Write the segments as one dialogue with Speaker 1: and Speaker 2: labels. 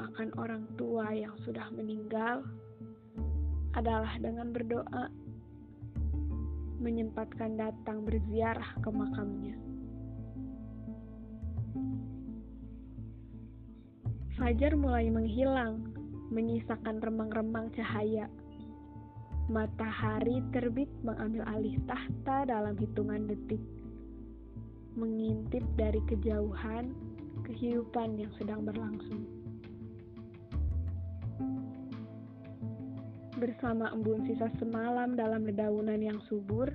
Speaker 1: Mendoakan orang tua yang sudah meninggal adalah dengan berdoa, menyempatkan datang berziarah ke makamnya. Fajar mulai menghilang, menyisakan remang-remang cahaya. Matahari terbit mengambil alih tahta dalam hitungan detik, mengintip dari kejauhan kehidupan yang sedang berlangsung. Bersama embun sisa semalam dalam dedaunan yang subur,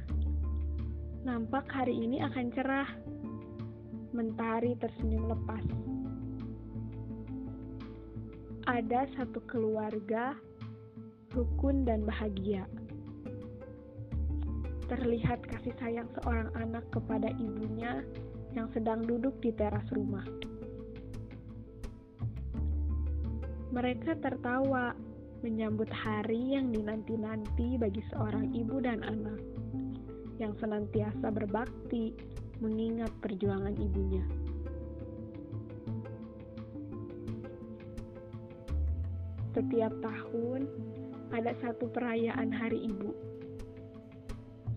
Speaker 1: nampak hari ini akan cerah. Mentari tersenyum lepas. Ada satu keluarga rukun dan bahagia. Terlihat kasih sayang seorang anak kepada ibunya yang sedang duduk di teras rumah. Mereka tertawa menyambut hari yang dinanti-nanti bagi seorang ibu dan anak yang senantiasa berbakti mengingat perjuangan ibunya. Setiap tahun ada satu perayaan Hari Ibu.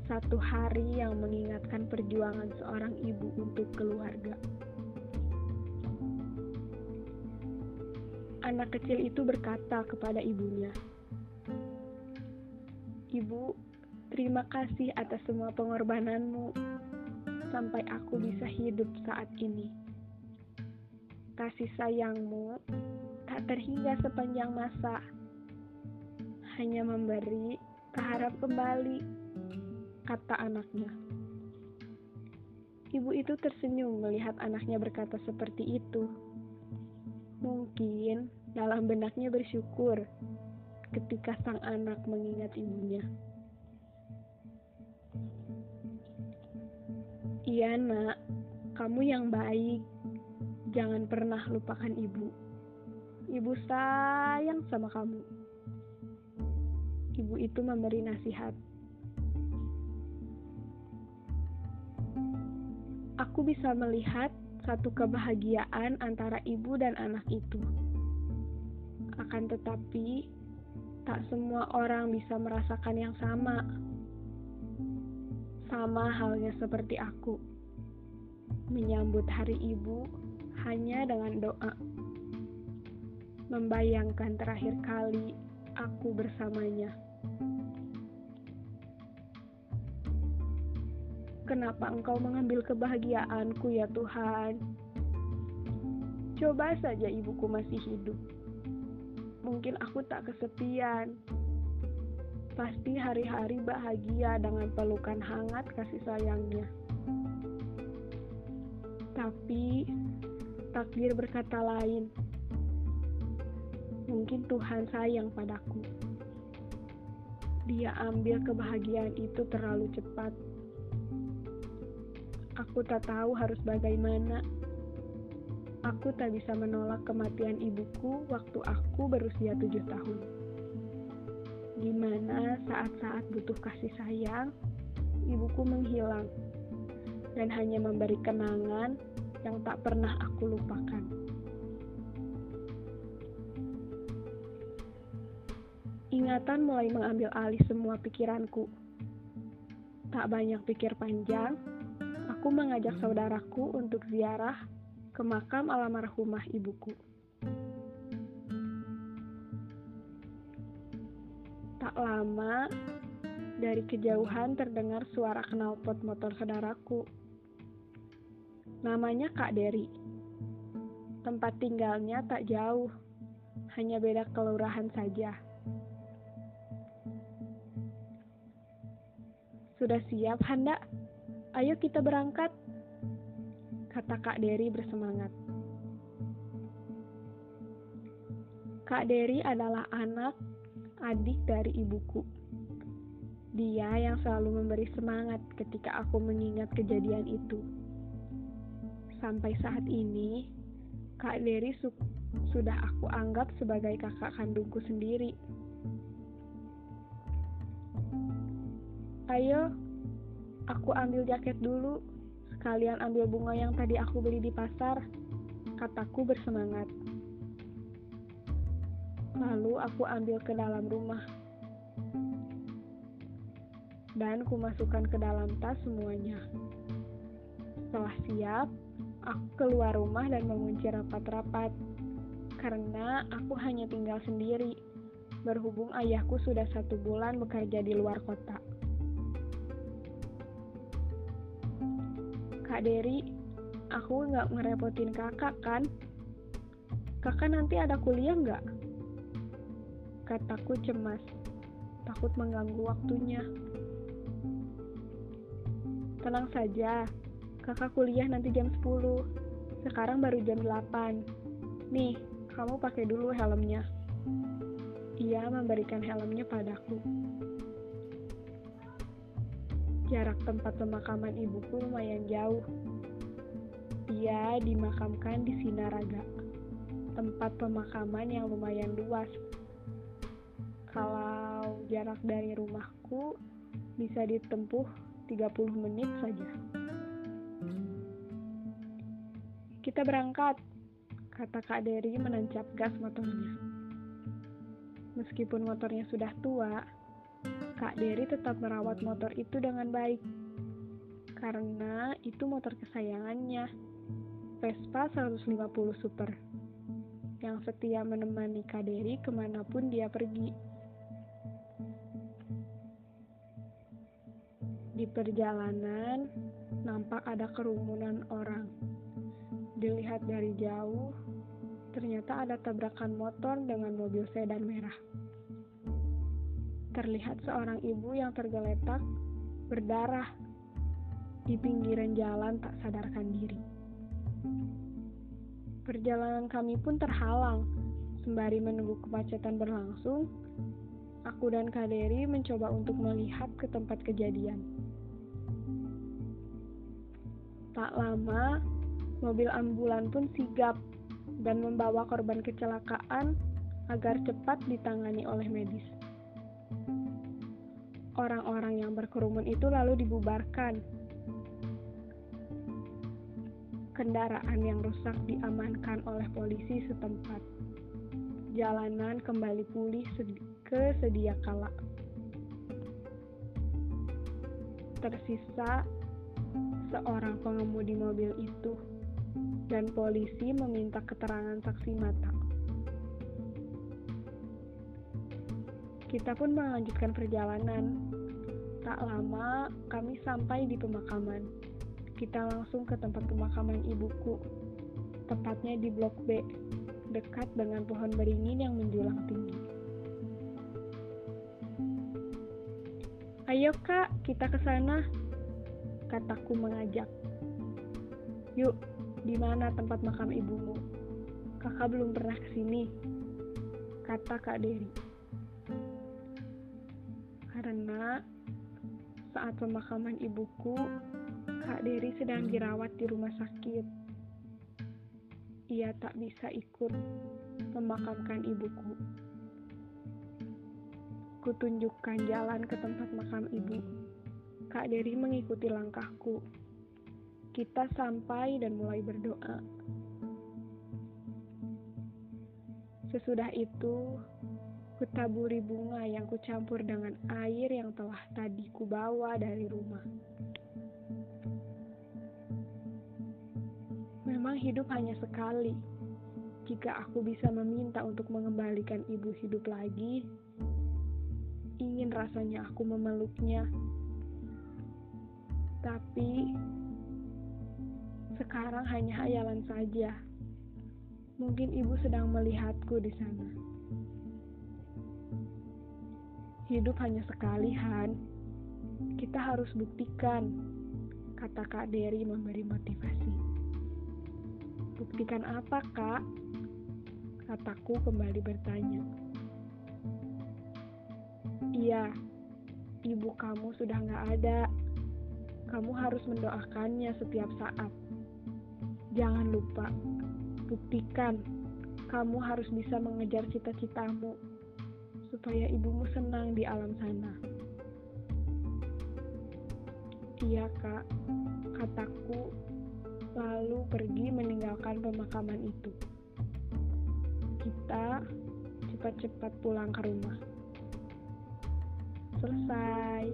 Speaker 1: Satu hari yang mengingatkan perjuangan seorang ibu untuk keluarga. Anak kecil itu berkata kepada ibunya, "Ibu, terima kasih atas semua pengorbananmu sampai aku bisa hidup saat ini. Kasih sayangmu tak terhingga sepanjang masa, hanya memberi keharap kembali," kata anaknya. Ibu itu tersenyum melihat anaknya berkata seperti itu. Dalam benaknya bersyukur ketika sang anak mengingat ibunya. Iya nak, kamu yang baik. Jangan pernah lupakan ibu. Ibu sayang sama kamu. Ibu itu memberi nasihat. Aku bisa melihat satu kebahagiaan antara ibu dan anak itu. Akan tetapi, tak semua orang bisa merasakan yang sama. Sama halnya seperti aku, menyambut hari ibu hanya dengan doa. Membayangkan terakhir kali aku bersamanya. Kenapa engkau mengambil kebahagiaanku ya Tuhan? Coba saja ibuku masih hidup mungkin aku tak kesepian. Pasti hari-hari bahagia dengan pelukan hangat kasih sayangnya. Tapi takdir berkata lain. Mungkin Tuhan sayang padaku. Dia ambil kebahagiaan itu terlalu cepat. Aku tak tahu harus bagaimana. Aku tak bisa menolak kematian ibuku waktu aku berusia tujuh tahun. Gimana saat-saat butuh kasih sayang, ibuku menghilang dan hanya memberi kenangan yang tak pernah aku lupakan. Ingatan mulai mengambil alih semua pikiranku. Tak banyak pikir panjang, aku mengajak saudaraku untuk ziarah ke makam almarhumah ibuku. Tak lama, dari kejauhan terdengar suara knalpot motor saudaraku. Namanya Kak Dery. Tempat tinggalnya tak jauh, hanya beda kelurahan saja. Sudah siap, Handa? Ayo kita berangkat kata Kak Dery bersemangat. Kak Dery adalah anak adik dari ibuku. Dia yang selalu memberi semangat ketika aku mengingat kejadian itu. Sampai saat ini, Kak Dery su sudah aku anggap sebagai kakak kandungku sendiri. Ayo, aku ambil jaket dulu, Kalian ambil bunga yang tadi aku beli di pasar, kataku bersemangat. Lalu aku ambil ke dalam rumah. Dan kumasukkan ke dalam tas semuanya. Setelah siap, aku keluar rumah dan mengunci rapat-rapat. Karena aku hanya tinggal sendiri, berhubung ayahku sudah satu bulan bekerja di luar kota. Kak Dery, aku nggak ngerepotin kakak kan? Kakak nanti ada kuliah nggak? Kataku cemas, takut mengganggu waktunya. Tenang saja, kakak kuliah nanti jam 10. Sekarang baru jam 8. Nih, kamu pakai dulu helmnya. Ia memberikan helmnya padaku. Jarak tempat pemakaman ibuku lumayan jauh. Dia dimakamkan di Sinaraga, tempat pemakaman yang lumayan luas kalau jarak dari rumahku bisa ditempuh 30 menit saja. Kita berangkat, kata Kak Dery menancap gas motornya. Meskipun motornya sudah tua, Kak Dery tetap merawat motor itu dengan baik. Karena itu motor kesayangannya, Vespa 150 Super, yang setia menemani Kak Dery ke mana pun dia pergi. Di perjalanan, nampak ada kerumunan orang. Dilihat dari jauh, ternyata ada tabrakan motor dengan mobil sedan merah. Terlihat seorang ibu yang tergeletak, berdarah, di pinggiran jalan tak sadarkan diri. Perjalanan kami pun terhalang, sembari menunggu kemacetan berlangsung, aku dan Kaderi mencoba untuk melihat ke tempat kejadian. Tak lama, mobil ambulan pun sigap dan membawa korban kecelakaan agar cepat ditangani oleh medis. Orang-orang yang berkerumun itu lalu dibubarkan. Kendaraan yang rusak diamankan oleh polisi setempat. Jalanan kembali pulih ke sedia kala. Tersisa seorang pengemudi mobil itu, dan polisi meminta keterangan saksi mata. Kita pun melanjutkan perjalanan. Tak lama, kami sampai di pemakaman. Kita langsung ke tempat pemakaman ibuku, tepatnya di Blok B, dekat dengan pohon beringin yang menjulang tinggi. Ayo kak, kita ke sana, kataku mengajak. Yuk, di mana tempat makam ibumu? Kakak belum pernah ke sini, kata Kak Dery. Karena saat pemakaman ibuku, Kak Dery sedang dirawat di rumah sakit. Ia tak bisa ikut memakamkan ibuku. Kutunjukkan jalan ke tempat makam ibu. Kak Dery mengikuti langkahku. Kita sampai dan mulai berdoa. Sesudah itu, kutaburi bunga yang kucampur dengan air yang telah tadi kubawa dari rumah. Memang hidup hanya sekali. Jika aku bisa meminta untuk mengembalikan ibu hidup lagi, ingin rasanya aku memeluknya tapi sekarang hanya hayalan saja. Mungkin ibu sedang melihatku di sana. Hidup hanya sekali, Han. Kita harus buktikan, kata Kak Dery memberi motivasi. Buktikan apa, Kak? Kataku kembali bertanya. Iya, ibu kamu sudah nggak ada kamu harus mendoakannya setiap saat. Jangan lupa, buktikan kamu harus bisa mengejar cita-citamu supaya ibumu senang di alam sana. Iya kak, kataku lalu pergi meninggalkan pemakaman itu. Kita cepat-cepat pulang ke rumah. Selesai.